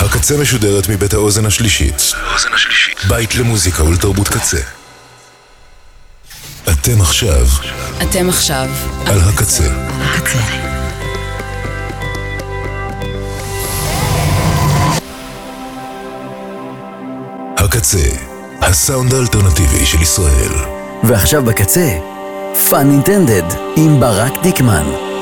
הקצה משודרת מבית האוזן השלישית. בית למוזיקה ולתרבות קצה. אתם עכשיו. אתם עכשיו. על הקצה. הקצה. הקצה, הסאונד האלטרנטיבי של ישראל. ועכשיו בקצה, Fun Intended עם ברק דיקמן.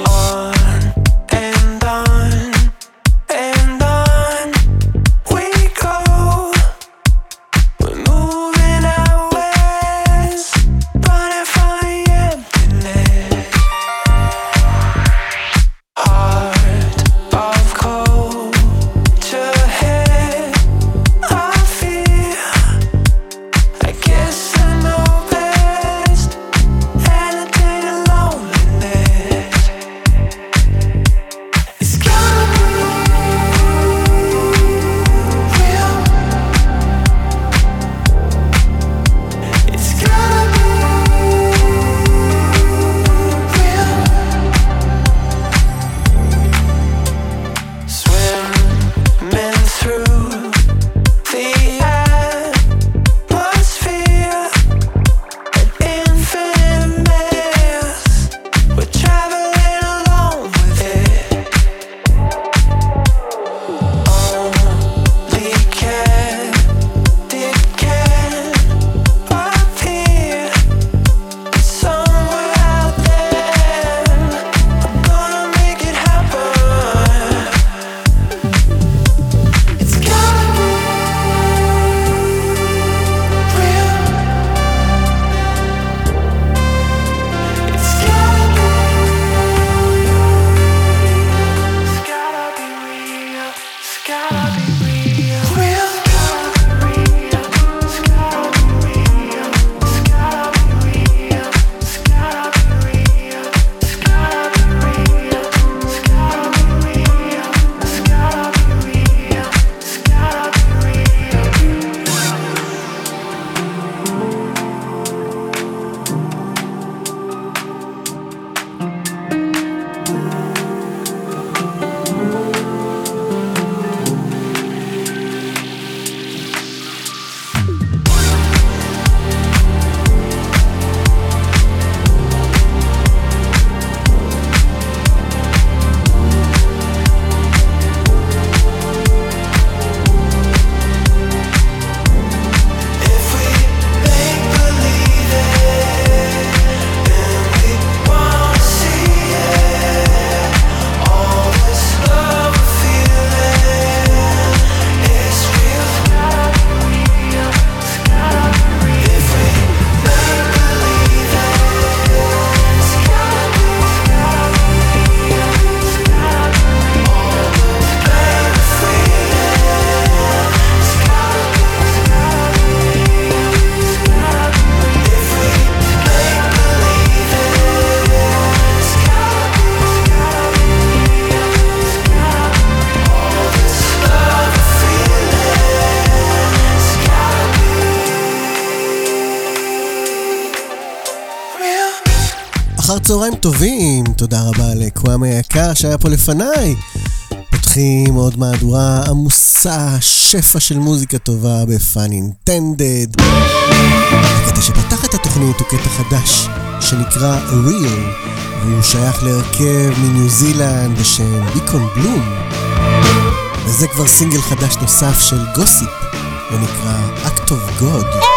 טובים, תודה רבה לקוואמי היקר שהיה פה לפניי. פותחים עוד מהדורה עמוסה, שפע של מוזיקה טובה ב-Fun Intended. הקטע שפתח את התוכנית הוא קטע חדש, שנקרא Real, והוא שייך להרכב מניו זילנד בשם ביקון בלום. וזה כבר סינגל חדש נוסף של גוסיפ, הוא נקרא Act of God.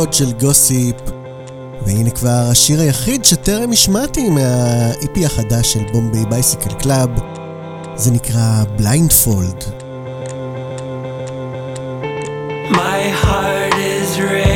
דרגות של Gossip. והנה כבר השיר היחיד שטרם השמעתי מה-EP החדש של Bombay Bicycle Club. זה נקרא Blindfold. My heart is red.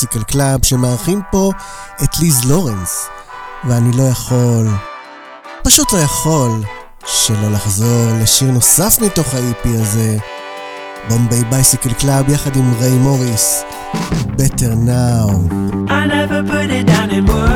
Bicycle Club, שמארחים פה את ליז לורנס. ואני לא יכול, פשוט לא יכול, שלא לחזור לשיר נוסף מתוך ה-EP הזה, Bombay Bicycle Club יחד עם ריי מוריס, Better Now. I never put it down in words.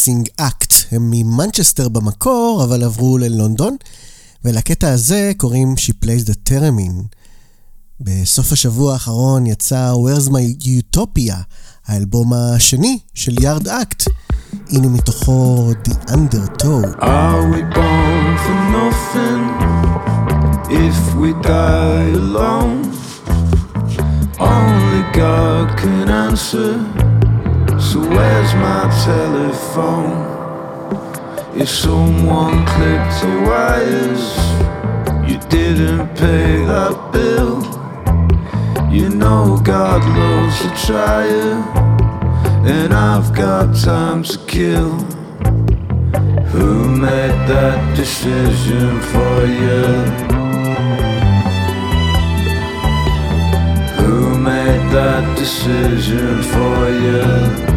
Dancing Act. הם ממנצ'סטר במקור, אבל עברו ללונדון, ולקטע הזה קוראים She Plays the Theremin. בסוף השבוע האחרון יצא Where's My Utopia, האלבום השני של יארד אקט. הנה מתוכו The Undertow. Are we born for nothing if we die alone? Only God can answer So where's my telephone? If someone clipped your wires, you didn't pay that bill. You know God loves a trier, and I've got time to kill. Who made that decision for you? that decision for you.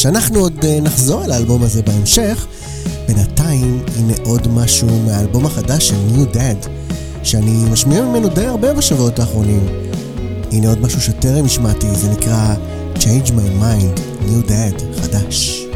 שאנחנו עוד אה, נחזור אל האלבום הזה בהמשך. בינתיים, הנה עוד משהו מהאלבום החדש של New Dead, שאני משמיע ממנו די הרבה בשבועות האחרונים. הנה עוד משהו שטרם השמעתי, זה נקרא Change My Mind, New Dead, חדש.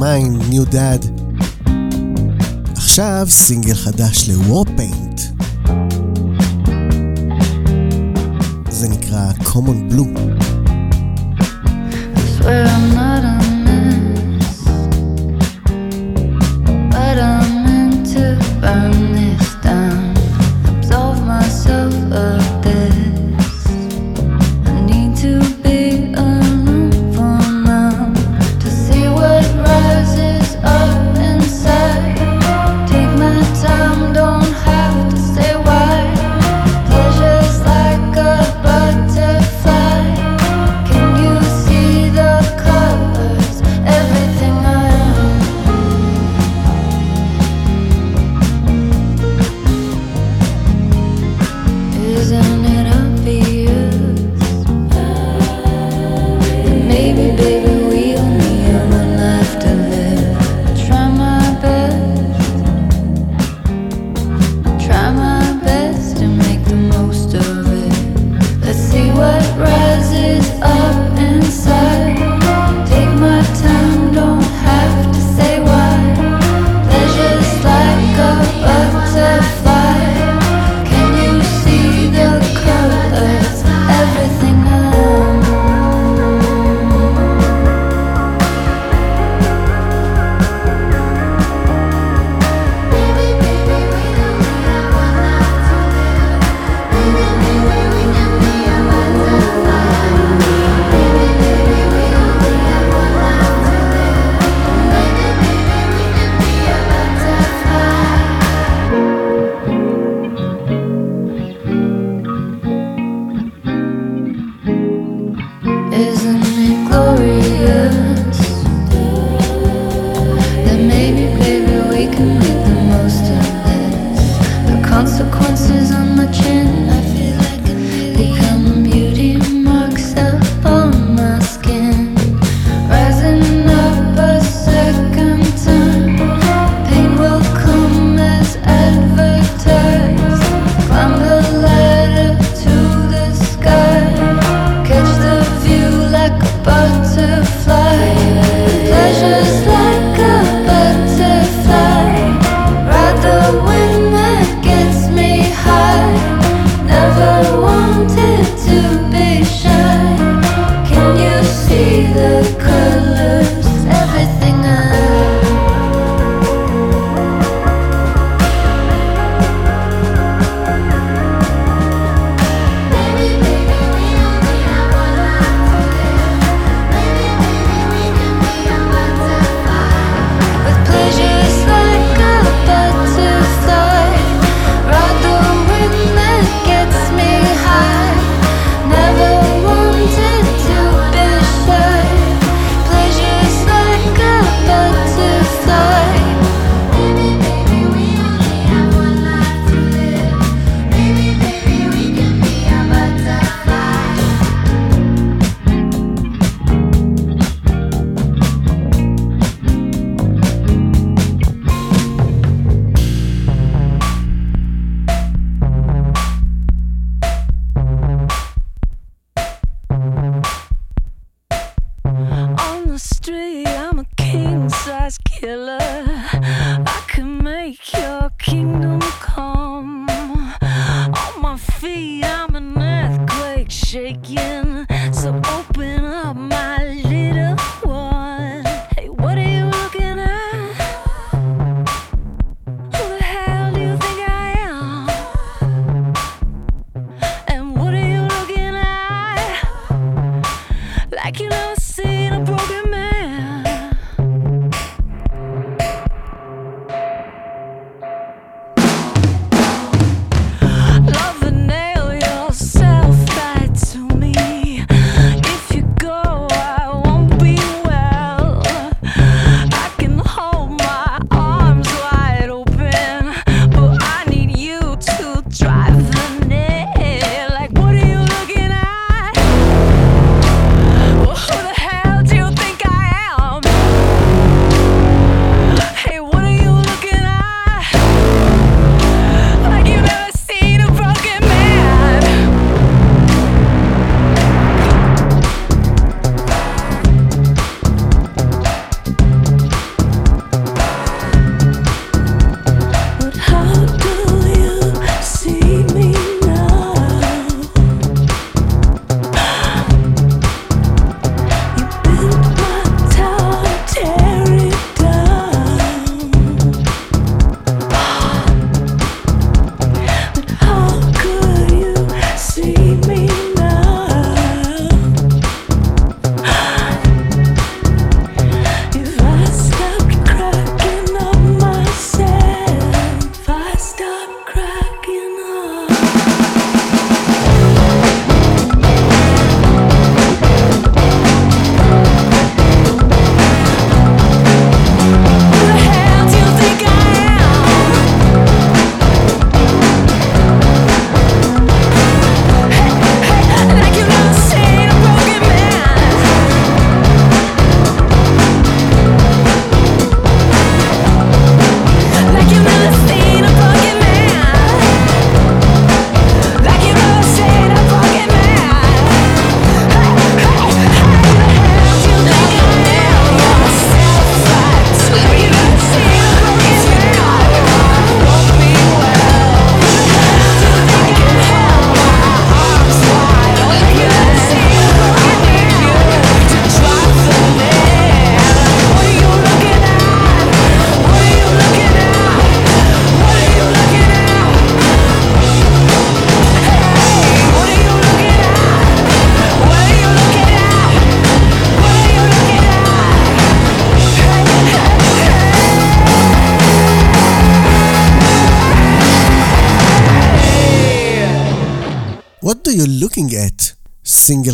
Mine, New Dad. עכשיו סינגל חדש לוורפיינט. זה נקרא Common Blue. swear I'm not a mess, but I'm meant to burn this.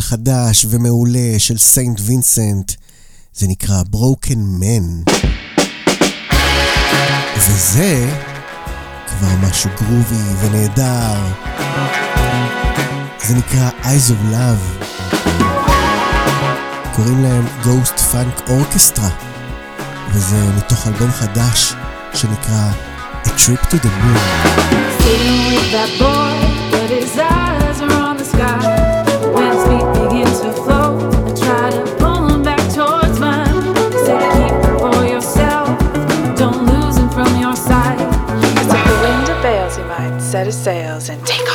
חדש ומעולה של סיינט וינסנט, זה נקרא Broken Man. וזה כבר משהו גרובי ונהדר. זה נקרא Eyes of Love. קוראים להם Ghost Funk Orchestra, וזה מתוך אלבום חדש שנקרא A Trip to the Moon. set of sails and take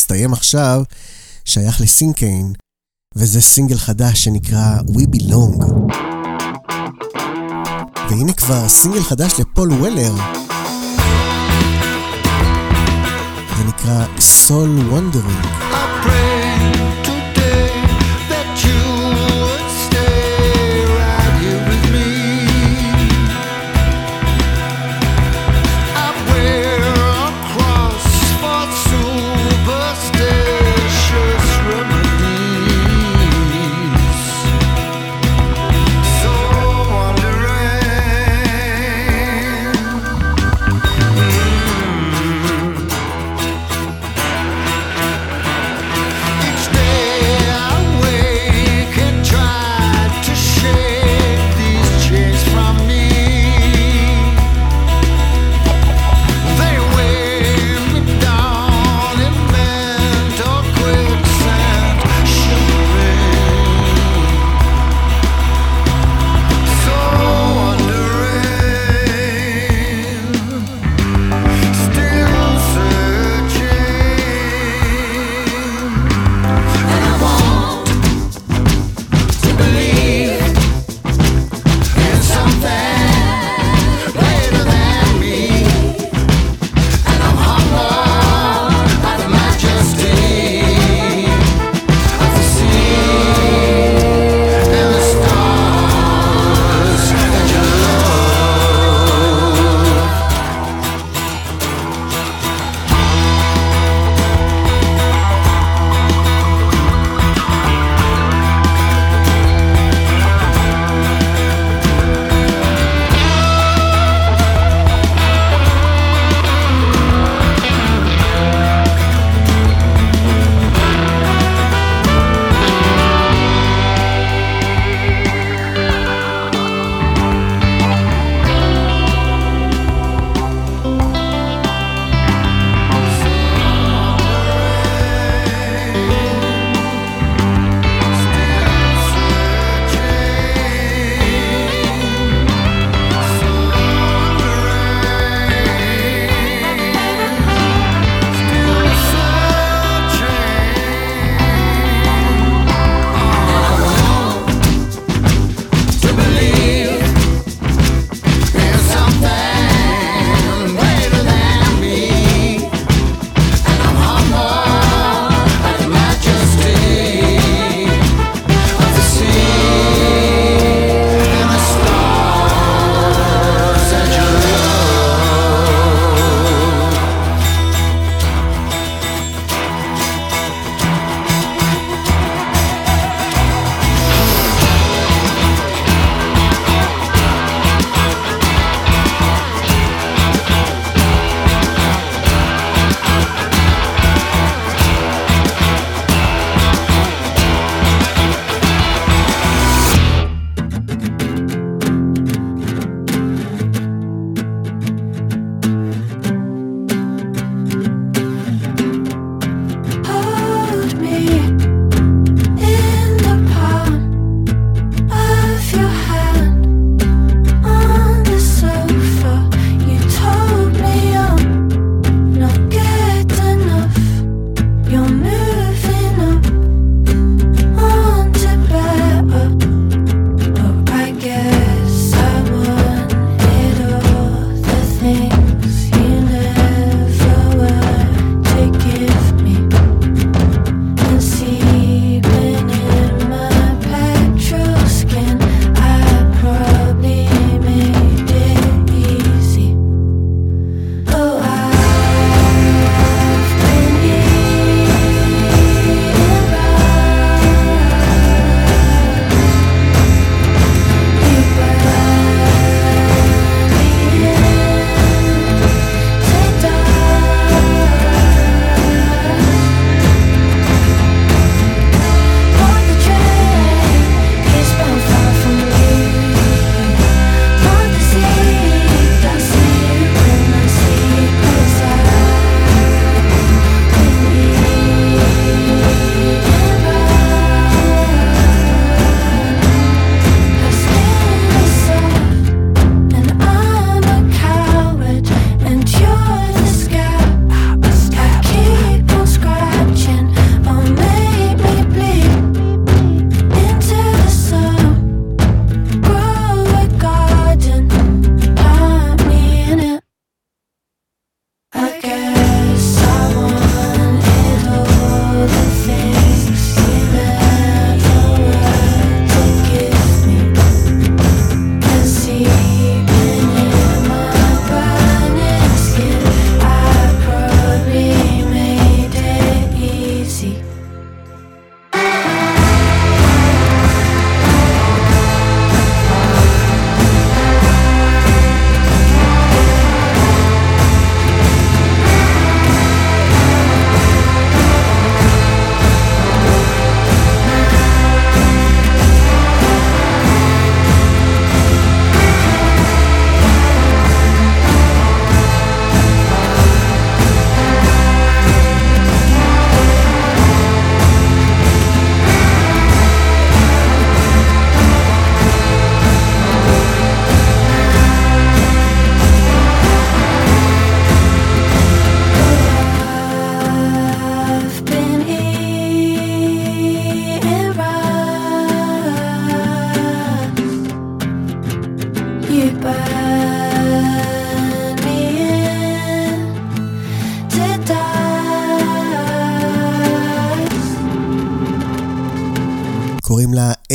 שהסתיים עכשיו, שייך לסינקיין, וזה סינגל חדש שנקרא We Belong. והנה כבר סינגל חדש לפול וולר. זה נקרא Soul Wondering. I pray to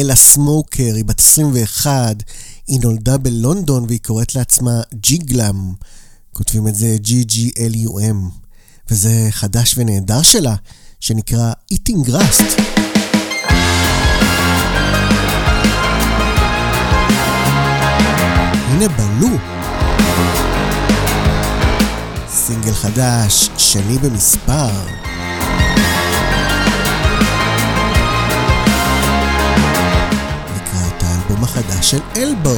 אלה סמוקר, היא בת 21, היא נולדה בלונדון והיא קוראת לעצמה ג'יגלאם. כותבים את זה G-G-L-U-M. וזה חדש ונהדר שלה, שנקרא Eating Rust. הנה בלו. סינגל חדש, שני במספר. החדש של אלבו.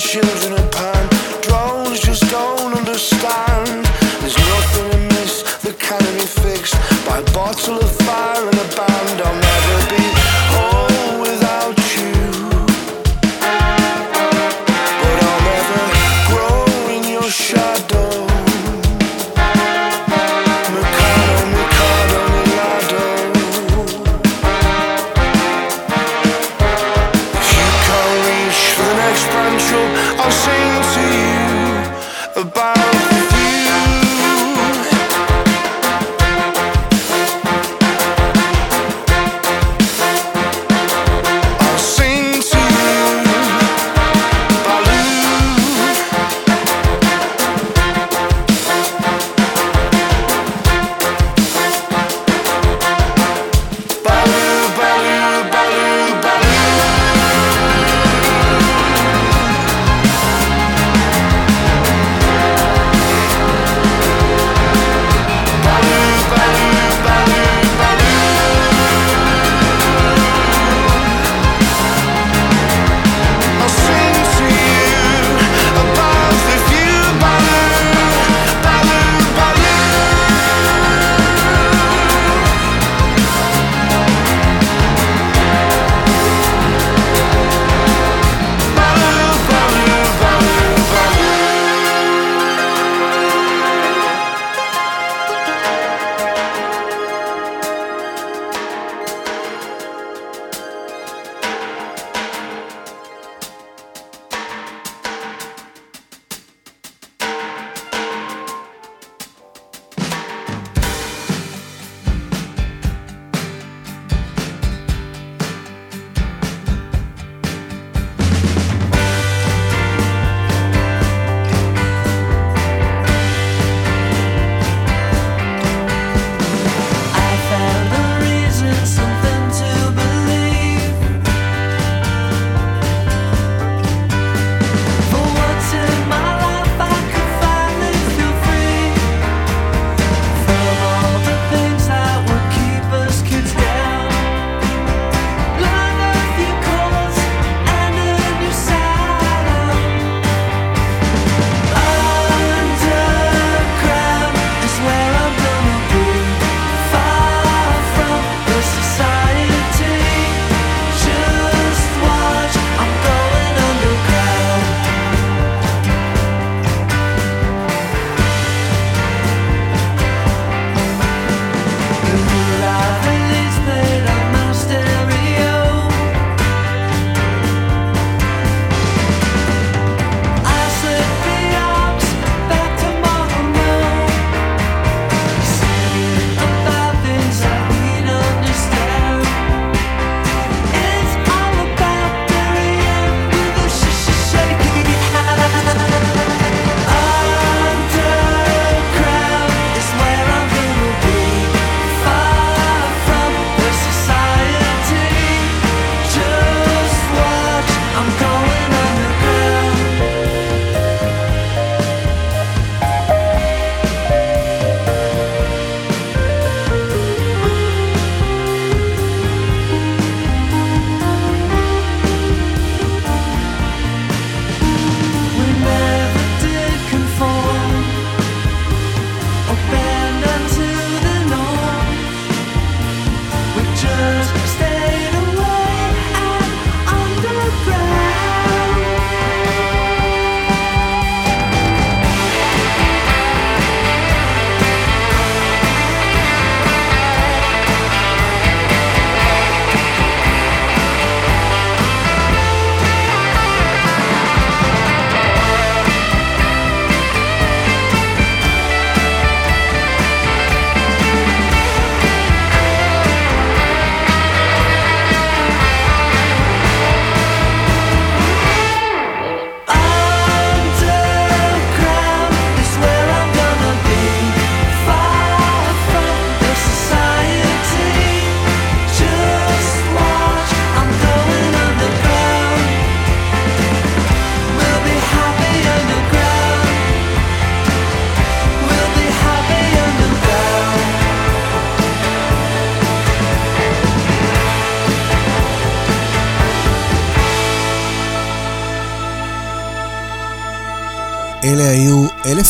choose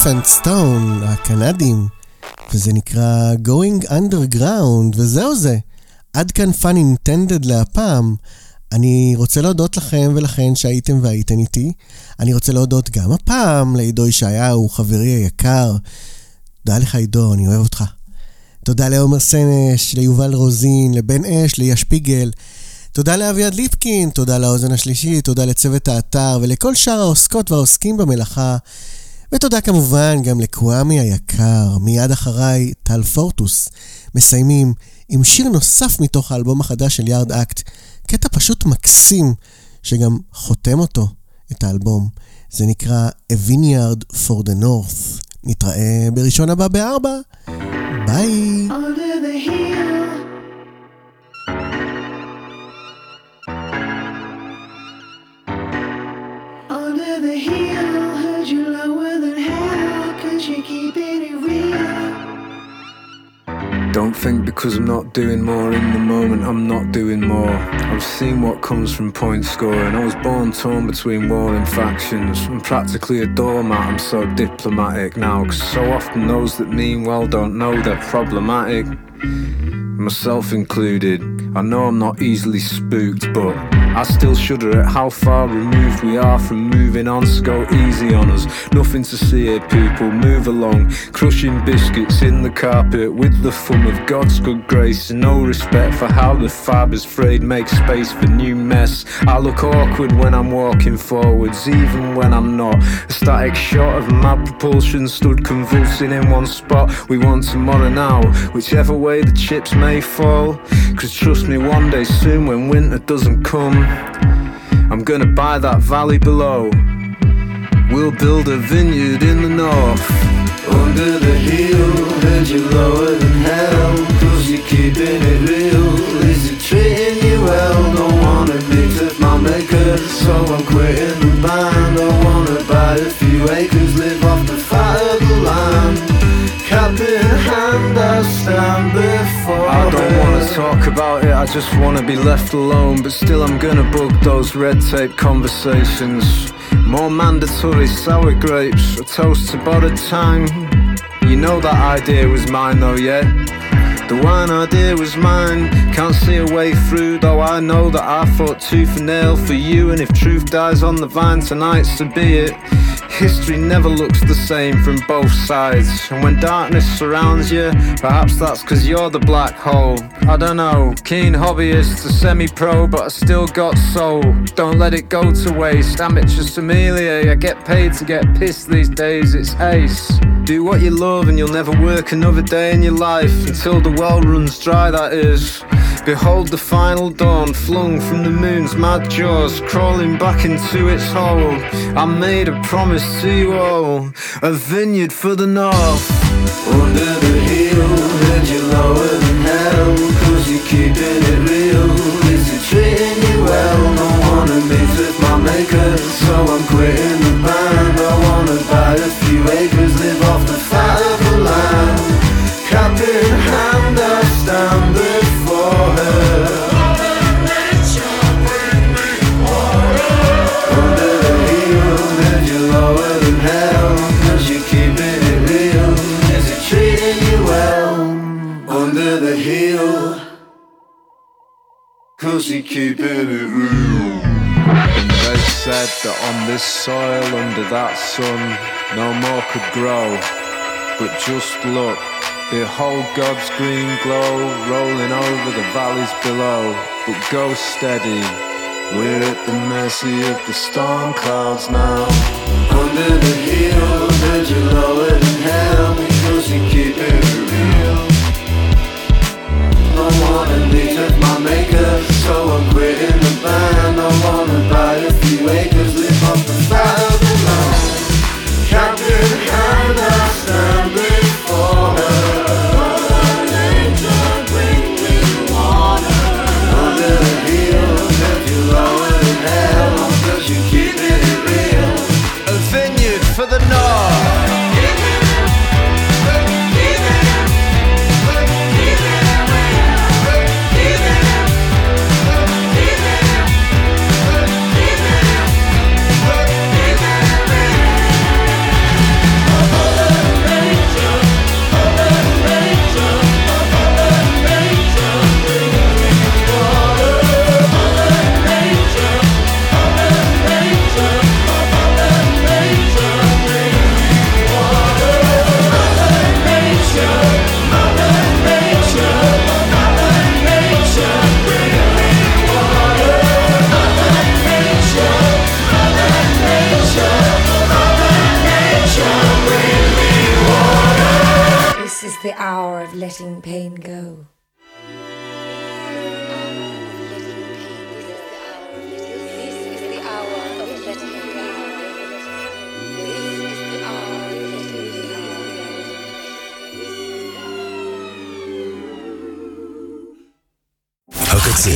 Elephant Stone, הקנדים, וזה נקרא Going Underground, וזהו זה. עד כאן Fun Intended להפעם. אני רוצה להודות לכם ולכן שהייתם והייתן איתי. אני רוצה להודות גם הפעם לעידו ישעיהו, חברי היקר. תודה לך עידו, אני אוהב אותך. תודה לעומר סנש, ליובל רוזין, לבן אש, ליה שפיגל. תודה לאביעד ליפקין, תודה לאוזן השלישית, תודה לצוות האתר ולכל שאר העוסקות והעוסקים במלאכה. ותודה כמובן גם לקוואמי היקר, מיד אחריי טל פורטוס. מסיימים עם שיר נוסף מתוך האלבום החדש של יארד אקט, קטע פשוט מקסים, שגם חותם אותו, את האלבום. זה נקרא A Vineyard for the North. נתראה בראשון הבא בארבע. ביי. Don't think because I'm not doing more in the moment, I'm not doing more. I've seen what comes from point scoring. I was born torn between warring factions. I'm practically a doormat, I'm so diplomatic now. Cause so often those that mean well don't know they're problematic. Myself included. I know I'm not easily spooked, but I still shudder at how far removed we are from moving on. So go easy on us. Nothing to see here, people. Move along. Crushing biscuits in the carpet with the thumb of God's good grace. No respect for how the fibres frayed make space for new mess. I look awkward when I'm walking forwards, even when I'm not. A static shot of mad propulsion stood convulsing in one spot. We want tomorrow now, whichever way the chips may fall. Cause trust me, one day soon when winter doesn't come, I'm gonna buy that valley below. We'll build a vineyard in the north. Under the hill, heard you lower than hell. Cause you're keeping it real. Is it treating you well? Don't wanna mix with my maker. So I'm quitting the band. I wanna buy a few acres, live Cap in hand, I stand before. I don't wanna talk about it, I just wanna be left alone. But still, I'm gonna book those red tape conversations. More mandatory sour grapes, a toast to bottle time. You know that idea was mine though, yeah? The wine idea was mine. Can't see a way through, though I know that I fought tooth and nail for you. And if truth dies on the vine tonight, so be it. History never looks the same from both sides. And when darkness surrounds you, perhaps that's cause you're the black hole. I don't know, keen hobbyist to semi pro, but I still got soul. Don't let it go to waste. Amateur sommelier, I get paid to get pissed these days, it's ace. Do what you love and you'll never work another day in your life until the well runs dry, that is. Behold the final dawn flung from the moon's mad jaws, crawling back into its hole. I made a promise to you all, a vineyard for the north. Under the hill, heard you lower than hell, cause you're keeping it real. Is it treating you well? Don't wanna mix with my maker, so I'm quitting the band. I wanna buy a you're keeping it real. They said that on this soil, under that sun, no more could grow. But just look, behold God's green glow rolling over the valleys below. But go steady, we're at the mercy of the storm clouds now. Under the hill, heard you lower so I'm quitting letting pain go. הקצה.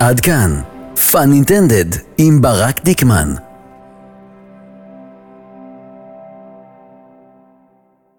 עד כאן, פאן אינטנדד עם ברק דיקמן.